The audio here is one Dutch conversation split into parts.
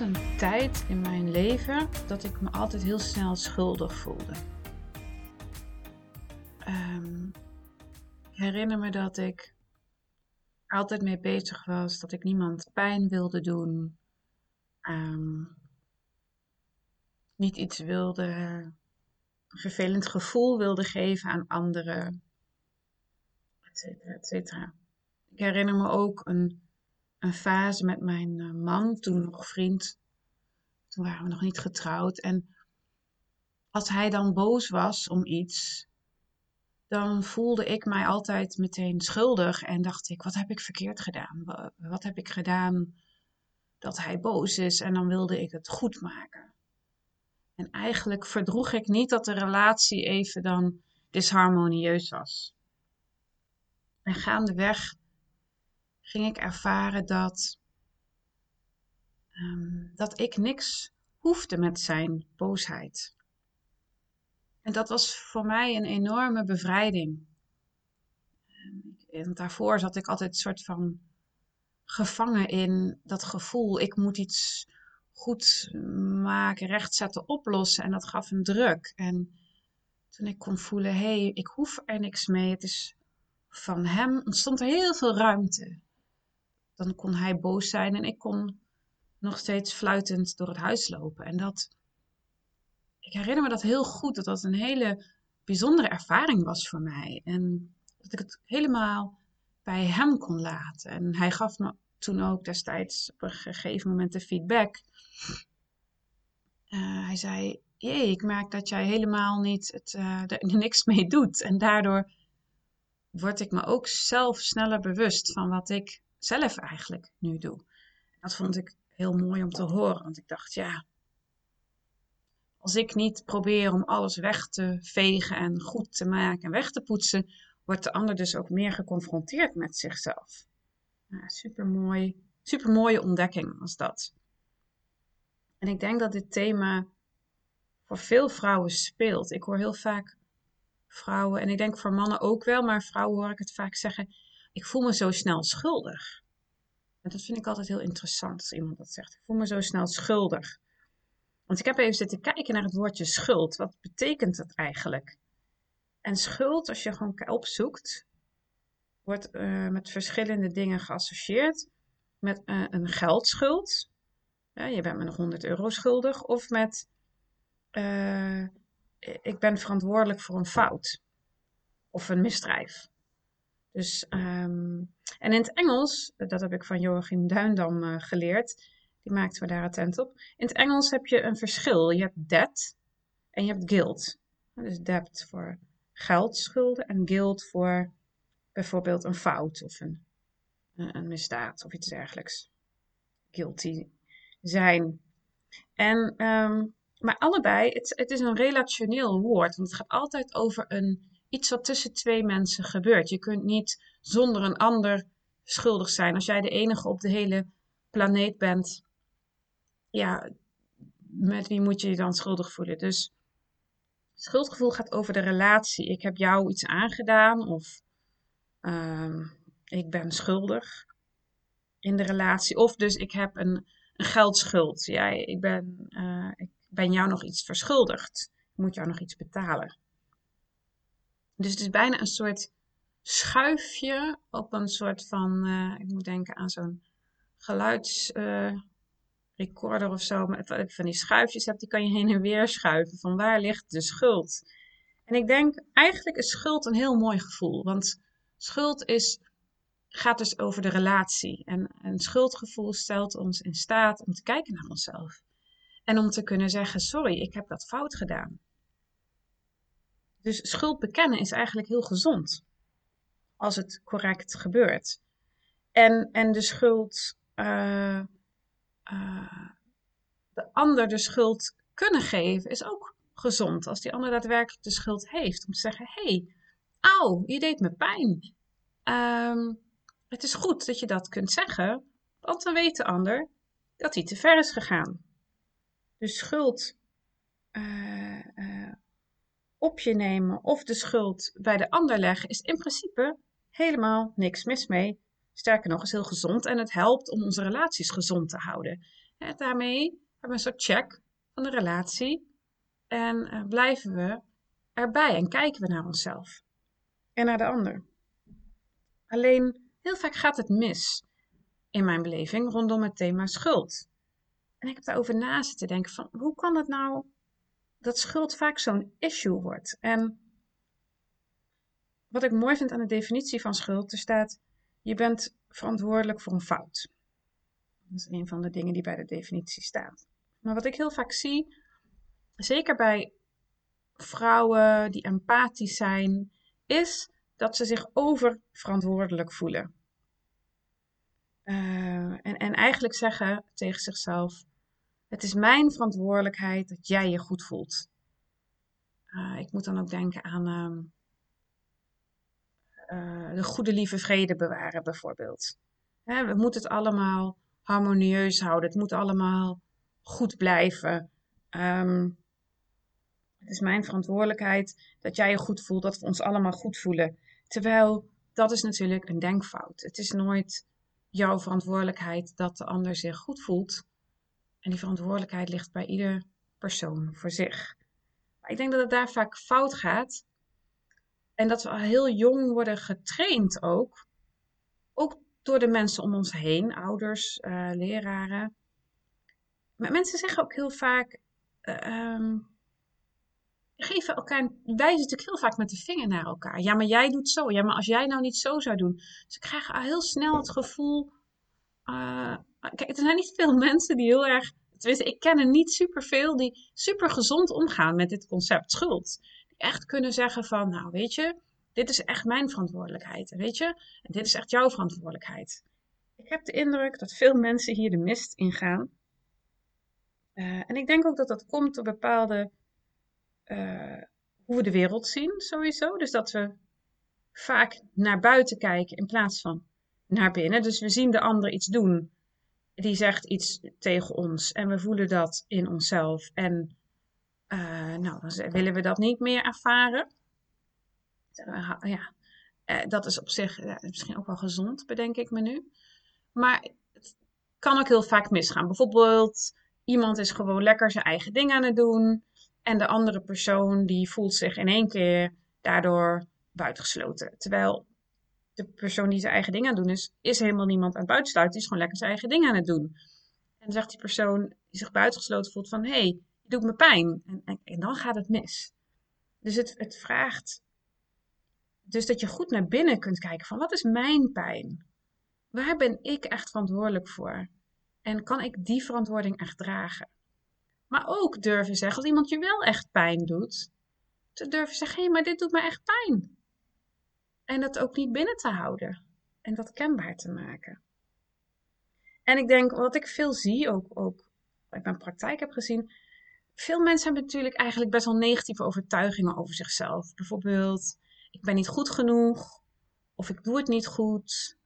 Een tijd in mijn leven dat ik me altijd heel snel schuldig voelde. Ehm, ik herinner me dat ik altijd mee bezig was, dat ik niemand pijn wilde doen, ehm, niet iets wilde, een vervelend gevoel wilde geven aan anderen, et cetera, et cetera. Ik herinner me ook een een fase met mijn eh, man, toen nog vriend. Toen waren we nog niet getrouwd. En als hij dan boos was om iets, dan voelde ik mij altijd meteen schuldig en dacht ik: wat heb ik verkeerd gedaan? Wat heb ik gedaan dat hij boos is? En dan wilde ik het goed maken. En eigenlijk verdroeg ik niet dat de relatie even dan disharmonieus was. En gaandeweg ging ik ervaren dat, um, dat ik niks hoefde met zijn boosheid. En dat was voor mij een enorme bevrijding. En daarvoor zat ik altijd een soort van gevangen in dat gevoel. Ik moet iets goed maken, rechtzetten, oplossen. En dat gaf een druk. En toen ik kon voelen, hé, hey, ik hoef er niks mee. Het is van hem, ontstond er heel veel ruimte dan kon hij boos zijn en ik kon nog steeds fluitend door het huis lopen. En dat, ik herinner me dat heel goed, dat dat een hele bijzondere ervaring was voor mij. En dat ik het helemaal bij hem kon laten. En hij gaf me toen ook destijds op een gegeven moment de feedback. Uh, hij zei: Jee, ik merk dat jij helemaal niet het, uh, er niks mee doet. En daardoor word ik me ook zelf sneller bewust van wat ik zelf eigenlijk nu doe. Dat vond ik heel mooi om te horen, want ik dacht, ja, als ik niet probeer om alles weg te vegen en goed te maken en weg te poetsen, wordt de ander dus ook meer geconfronteerd met zichzelf. Ja, super mooi, super mooie ontdekking was dat. En ik denk dat dit thema voor veel vrouwen speelt. Ik hoor heel vaak vrouwen, en ik denk voor mannen ook wel, maar vrouwen hoor ik het vaak zeggen: ik voel me zo snel schuldig. En dat vind ik altijd heel interessant als iemand dat zegt. Ik voel me zo snel schuldig. Want ik heb even zitten kijken naar het woordje schuld. Wat betekent dat eigenlijk? En schuld, als je gewoon opzoekt, wordt uh, met verschillende dingen geassocieerd. Met uh, een geldschuld. Je bent me nog 100 euro schuldig. Of met uh, ik ben verantwoordelijk voor een fout. Of een misdrijf. Dus, um, en in het Engels, dat heb ik van Joachim Duindam uh, geleerd, die maakte me daar attent op. In het Engels heb je een verschil. Je hebt debt en je hebt guilt. Dus debt voor geldschulden en guilt voor bijvoorbeeld een fout of een, een misdaad of iets dergelijks. Guilty zijn. En, um, maar allebei, het, het is een relationeel woord, want het gaat altijd over een iets wat tussen twee mensen gebeurt. Je kunt niet zonder een ander schuldig zijn. Als jij de enige op de hele planeet bent, ja, met wie moet je je dan schuldig voelen? Dus schuldgevoel gaat over de relatie. Ik heb jou iets aangedaan of uh, ik ben schuldig in de relatie. Of dus ik heb een, een geldschuld. Ja, ik, ben, uh, ik ben jou nog iets verschuldigd. Ik moet jou nog iets betalen. Dus het is bijna een soort schuifje op een soort van, uh, ik moet denken aan zo'n geluidsrecorder uh, of zo. Ik van die schuifjes heb, die kan je heen en weer schuiven. Van waar ligt de schuld? En ik denk, eigenlijk is schuld een heel mooi gevoel. Want schuld is, gaat dus over de relatie. En een schuldgevoel stelt ons in staat om te kijken naar onszelf. En om te kunnen zeggen, sorry, ik heb dat fout gedaan. Dus schuld bekennen is eigenlijk heel gezond. Als het correct gebeurt. En, en de schuld. Uh, uh, de ander de schuld kunnen geven is ook gezond. Als die ander daadwerkelijk de schuld heeft. Om te zeggen, hey, auw, je deed me pijn. Ehm, het is goed dat je dat kunt zeggen, want dan weet de ander dat hij te ver is gegaan. Dus schuld uh, op je nemen of de schuld bij de ander leggen is in principe helemaal niks mis mee. Sterker nog, is heel gezond en het helpt om onze relaties gezond te houden. En daarmee hebben we een soort check van de relatie en uh, blijven we erbij en kijken we naar onszelf en naar de ander. Alleen heel vaak gaat het mis in mijn beleving rondom het thema schuld. En ik heb daarover na zitten denken van hoe kan het nou dat schuld vaak zo'n issue wordt? En wat ik mooi vind aan de definitie van schuld, er staat je bent verantwoordelijk voor een fout. Dat is een van de dingen die bij de definitie staat. Maar wat ik heel vaak zie, zeker bij vrouwen die empathisch zijn, is dat ze zich oververantwoordelijk voelen. Uh, en, en eigenlijk zeggen tegen zichzelf: Het is mijn verantwoordelijkheid dat jij je goed voelt. Uh, ik moet dan ook denken aan uh, de goede lieve vrede bewaren, bijvoorbeeld. Hè, we moeten het allemaal harmonieus houden. Het moet allemaal goed blijven. Um, het is mijn verantwoordelijkheid dat jij je goed voelt, dat we ons allemaal goed voelen. Terwijl dat is natuurlijk een denkfout. Het is nooit jouw verantwoordelijkheid dat de ander zich goed voelt. En die verantwoordelijkheid ligt bij ieder persoon voor zich. Maar ik denk dat het daar vaak fout gaat. En dat we al heel jong worden getraind ook. Ook door de mensen om ons heen, ouders, uh, leraren. Maar mensen zeggen ook heel vaak. Uh, geven elkaar, wijzen natuurlijk heel vaak met de vinger naar elkaar. Ja, maar jij doet zo. Ja, maar als jij nou niet zo zou doen. Ze krijgen al heel snel het gevoel. Uh, kijk, er zijn niet veel mensen die heel erg. Tenminste, ik ken er niet superveel die super gezond omgaan met dit concept schuld. Die echt kunnen zeggen van, nou weet je, dit is echt mijn verantwoordelijkheid. Weet je, en dit is echt jouw verantwoordelijkheid. Ik heb de indruk dat veel mensen hier de mist ingaan. Uh, en ik denk ook dat dat komt door bepaalde uh, hoe we de wereld zien, sowieso. Dus dat we vaak naar buiten kijken in plaats van naar binnen. Dus we zien de ander iets doen, die zegt iets tegen ons en we voelen dat in onszelf. En uh, nou, dan willen we dat niet meer ervaren. Uh, ja, dat is op zich misschien ook wel gezond, bedenk ik me nu. Maar het kan ook heel vaak misgaan. Bijvoorbeeld, iemand is gewoon lekker zijn eigen ding aan het doen. En de andere persoon die voelt zich in één keer daardoor buitengesloten. Terwijl de persoon die zijn eigen ding aan het doen is, is helemaal niemand aan het buitensluiten. Die is gewoon lekker zijn eigen ding aan het doen. En dan zegt die persoon die zich buitengesloten voelt van, hé, hey, je doet me pijn. En, en, dan gaat het mis. Dus het, het vraagt dus dat je goed naar binnen kunt kijken van, wat is mijn pijn? Waar ben ik echt verantwoordelijk voor? En kan ik die verantwoording echt dragen? Maar ook durven zeggen, als iemand je wel echt pijn doet, te durven zeggen, hé, hey, maar dit doet me echt pijn. En dat ook niet binnen te houden. En dat kenbaar te maken. En ik denk, wat ik veel zie, ook, ook ik mijn praktijk heb gezien, veel mensen hebben natuurlijk eigenlijk best wel negatieve overtuigingen over zichzelf. Bijvoorbeeld, ik ben niet goed genoeg, of ik doe het niet goed,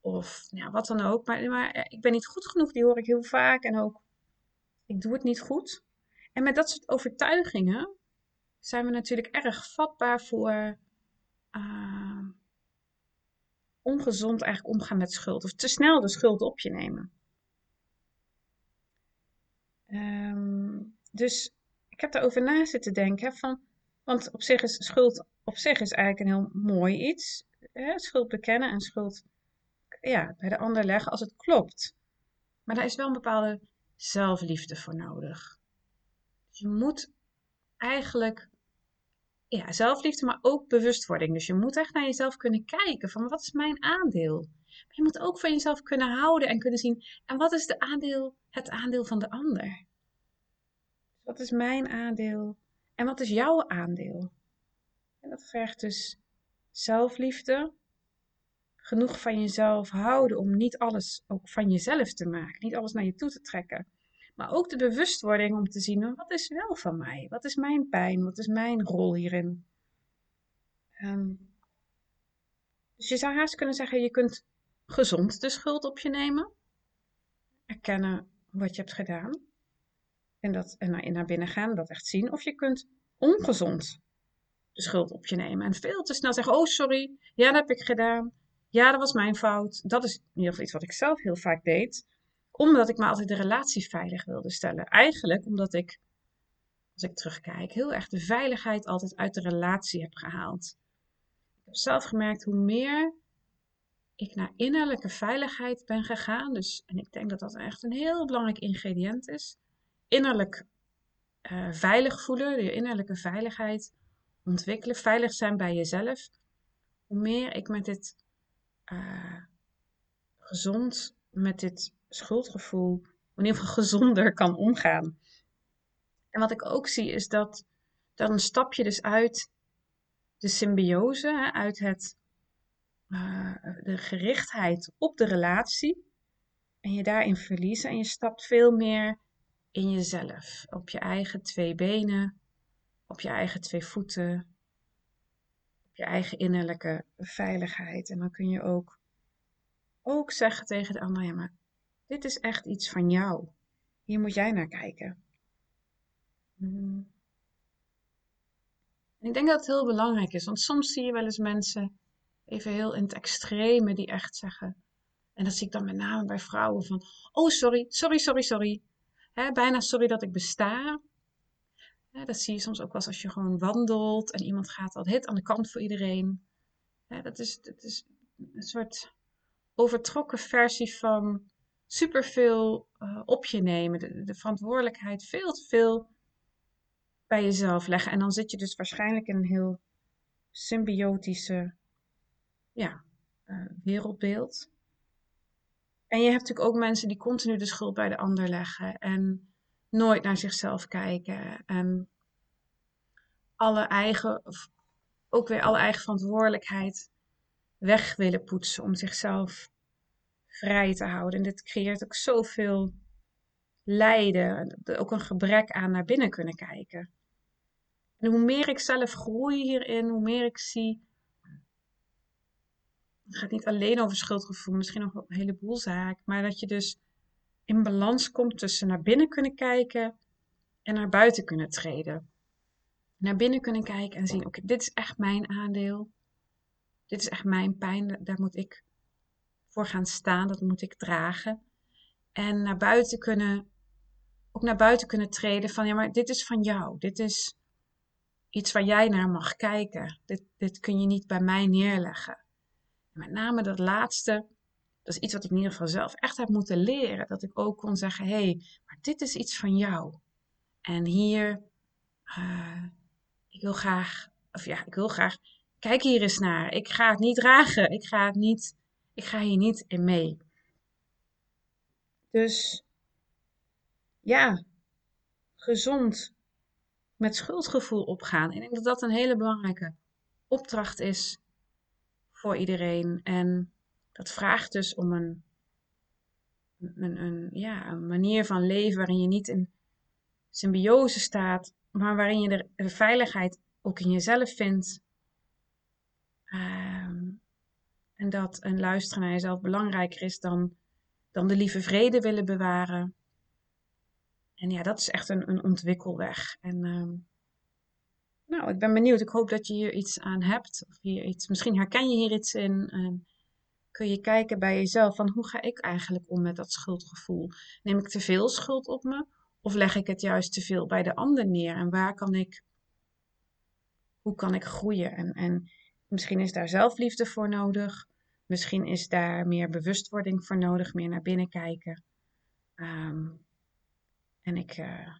of ja, wat dan ook. Maar, maar ik ben niet goed genoeg, die hoor ik heel vaak. En ook ik doe het niet goed. En met dat soort overtuigingen zijn we natuurlijk erg vatbaar voor uh, ongezond eigenlijk omgaan met schuld. Of te snel de schuld op je nemen. Um, dus ik heb daarover na zitten denken. Van, want op zich is schuld op zich is eigenlijk een heel mooi iets. Hè? Schuld bekennen en schuld ja, bij de ander leggen als het klopt. Maar daar is wel een bepaalde zelfliefde voor nodig. Je moet eigenlijk ja, zelfliefde, maar ook bewustwording. Dus je moet echt naar jezelf kunnen kijken van wat is mijn aandeel? Maar je moet ook van jezelf kunnen houden en kunnen zien en wat is de aandeel, het aandeel van de ander? Wat is mijn aandeel en wat is jouw aandeel? En dat vergt dus zelfliefde, genoeg van jezelf houden om niet alles ook van jezelf te maken, niet alles naar je toe te trekken. Maar ook de bewustwording om te zien, wat is wel van mij? Wat is mijn pijn? Wat is mijn rol hierin? Ehm, dus je zou haast kunnen zeggen, je kunt gezond de schuld op je nemen. Erkennen wat je hebt gedaan. En, dat, en naar, binnen gaan, dat echt zien. Of je kunt ongezond de schuld op je nemen. En veel te snel zeggen, oh sorry, ja dat heb ik gedaan. Ja, dat was mijn fout. Dat is in ieder geval iets wat ik zelf heel vaak deed. Omdat ik me altijd de relatie veilig wilde stellen. Eigenlijk omdat ik, als ik terugkijk, heel erg de veiligheid altijd uit de relatie heb gehaald. Ik heb zelf gemerkt hoe meer ik naar innerlijke veiligheid ben gegaan. Dus, en ik denk dat dat echt een heel belangrijk ingrediënt is. Innerlijk uh, veilig voelen, je innerlijke veiligheid ontwikkelen, veilig zijn bij jezelf. Hoe meer ik met dit uh, gezond, met dit schuldgevoel, in ieder geval gezonder kan omgaan. En wat ik ook zie is dat dan stap je dus uit de symbiose, uit het, uh, de gerichtheid op de relatie. En je daarin verliezen en je stapt veel meer in jezelf, op je eigen twee benen, op je eigen twee voeten, op je eigen innerlijke veiligheid. En dan kun je ook, ook zeggen tegen de ander, ja maar dit is echt iets van jou. Hier moet jij naar kijken. Hmm. En ik denk dat het heel belangrijk is, want soms zie je wel eens mensen even heel in het extreme die echt zeggen, en dat zie ik dan met name bij vrouwen van, oh sorry, sorry, sorry, sorry. Bijna sorry dat ik besta. dat zie je soms ook wel als je gewoon wandelt en iemand gaat al hit aan de kant voor iedereen. dat, is, dat is een soort overtrokken versie van superveel uh, op je nemen. De, de, verantwoordelijkheid veel te veel bij jezelf leggen. En dan zit je dus waarschijnlijk in een heel symbiotische ja, uh, wereldbeeld. En je hebt natuurlijk ook mensen die continu de schuld bij de ander leggen en nooit naar zichzelf kijken en alle eigen, ook weer alle eigen verantwoordelijkheid weg willen poetsen om zichzelf vrij te houden. En dit creëert ook zoveel lijden, ook een gebrek aan naar binnen kunnen kijken. En hoe meer ik zelf groei hierin, hoe meer ik zie het gaat niet alleen over schuldgevoel, misschien nog een heleboel zaken, maar dat je dus in balans komt tussen naar binnen kunnen kijken en naar buiten kunnen treden. Naar binnen kunnen kijken en zien, oké, dit is echt mijn aandeel. Dit is echt mijn pijn, daar moet ik voor gaan staan, dat moet ik dragen. En naar buiten kunnen, ook naar buiten kunnen treden van, ja, maar dit is van jou. Dit is iets waar jij naar mag kijken. Dit, dit kun je niet bij mij neerleggen met name dat laatste, dat is iets wat ik in ieder geval zelf echt heb moeten leren. Dat ik ook kon zeggen, hé, hey, maar dit is iets van jou. En hier, uh, ik wil graag, of ja, ik wil graag, kijk hier eens naar. Ik ga het niet dragen. Ik ga het niet, ik ga hier niet in mee. Dus, ja, gezond met schuldgevoel opgaan. Ik denk dat dat een hele belangrijke opdracht is voor iedereen. En dat vraagt dus om een, een, een, ja, een manier van leven waarin je niet in symbiose staat, maar waarin je de, veiligheid ook in jezelf vindt. Ehm, en dat een luisteren naar jezelf belangrijker is dan, dan de lieve vrede willen bewaren. En ja, dat is echt een, een ontwikkelweg. En ehm, nou, ik ben benieuwd. Ik hoop dat je hier iets aan hebt. Of hier iets, misschien herken je hier iets in. En kun je kijken bij jezelf van hoe ga ik eigenlijk om met dat schuldgevoel? Neem ik te veel schuld op me? Of leg ik het juist te veel bij de ander neer? En waar kan ik, hoe kan ik groeien? En, en misschien is daar zelfliefde voor nodig. Misschien is daar meer bewustwording voor nodig, meer naar binnen kijken. Ehm, en ik, uh,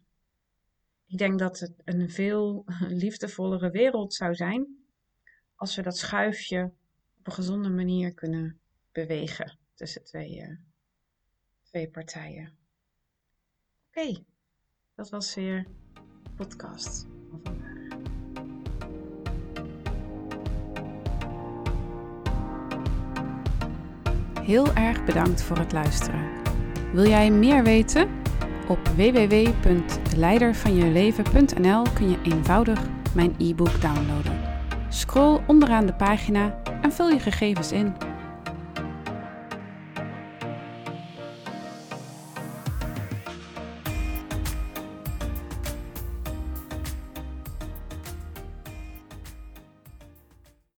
ik denk dat het een veel liefdevollere wereld zou zijn als we dat schuifje op een gezonde manier kunnen bewegen tussen twee, uh, twee partijen. Oké, dat was weer podcast van vandaag. Heel erg bedankt voor het luisteren. Wil jij meer weten? Op www.leidervanjeleven.nl kun je eenvoudig mijn e-book downloaden. Scroll onderaan de pagina en vul je gegevens in.